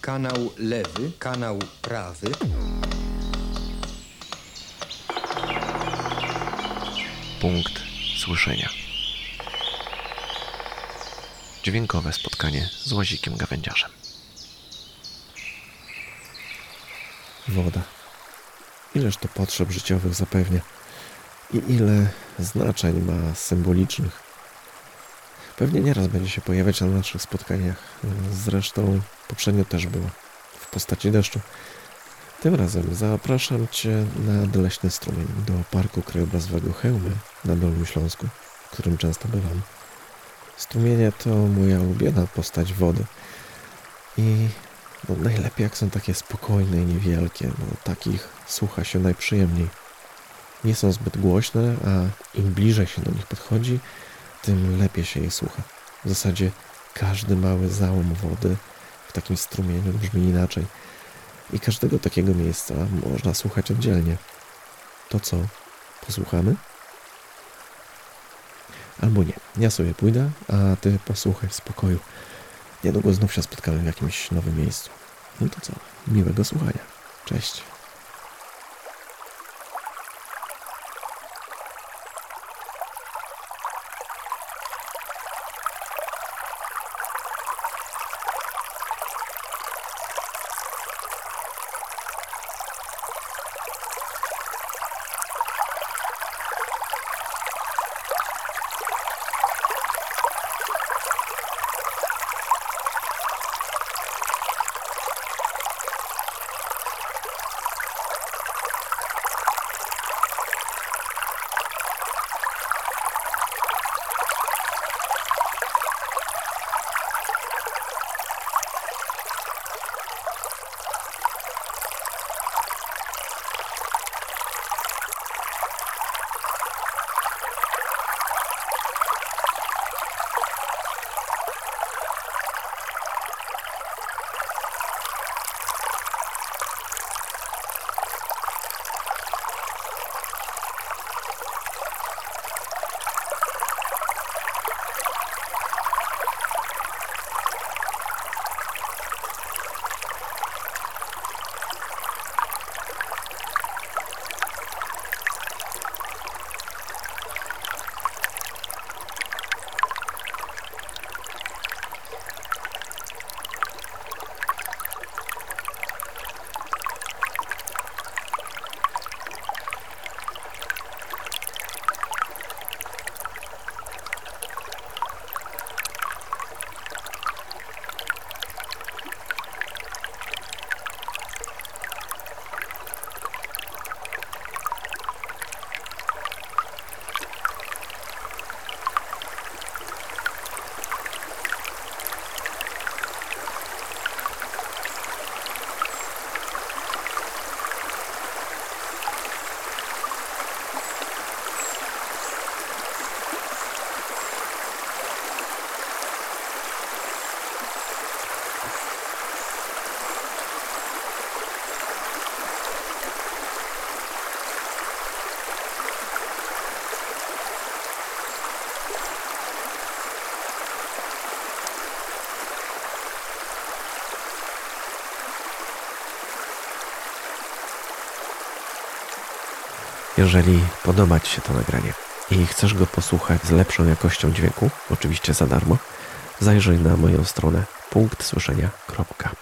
kanał lewy, kanał prawy. Punkt słyszenia. Dźwiękowe spotkanie z łazikiem gawędziarzem. Woda. Ileż to potrzeb życiowych zapewnia i ile znaczeń ma symbolicznych. Pewnie nieraz będzie się pojawiać na naszych spotkaniach. Zresztą poprzednio też była w postaci deszczu. Tym razem zapraszam Cię nad leśny strumień do Parku Krajobrazowego Chełmy na Dolnym Śląsku, w którym często bywam. Strumienie to moja ulubiona postać wody i no, najlepiej jak są takie spokojne i niewielkie, no, takich słucha się najprzyjemniej. Nie są zbyt głośne, a im bliżej się do nich podchodzi, tym lepiej się je słucha. W zasadzie każdy mały załom wody w takim strumieniu brzmi inaczej. I każdego takiego miejsca można słuchać oddzielnie. To co? Posłuchamy? Albo nie. Ja sobie pójdę, a ty posłuchaj w spokoju. Niedługo znów się spotkamy w jakimś nowym miejscu. No to co? Miłego słuchania. Cześć. Jeżeli podoba Ci się to nagranie i chcesz go posłuchać z lepszą jakością dźwięku, oczywiście za darmo, zajrzyj na moją stronę punktsłyszenia.pl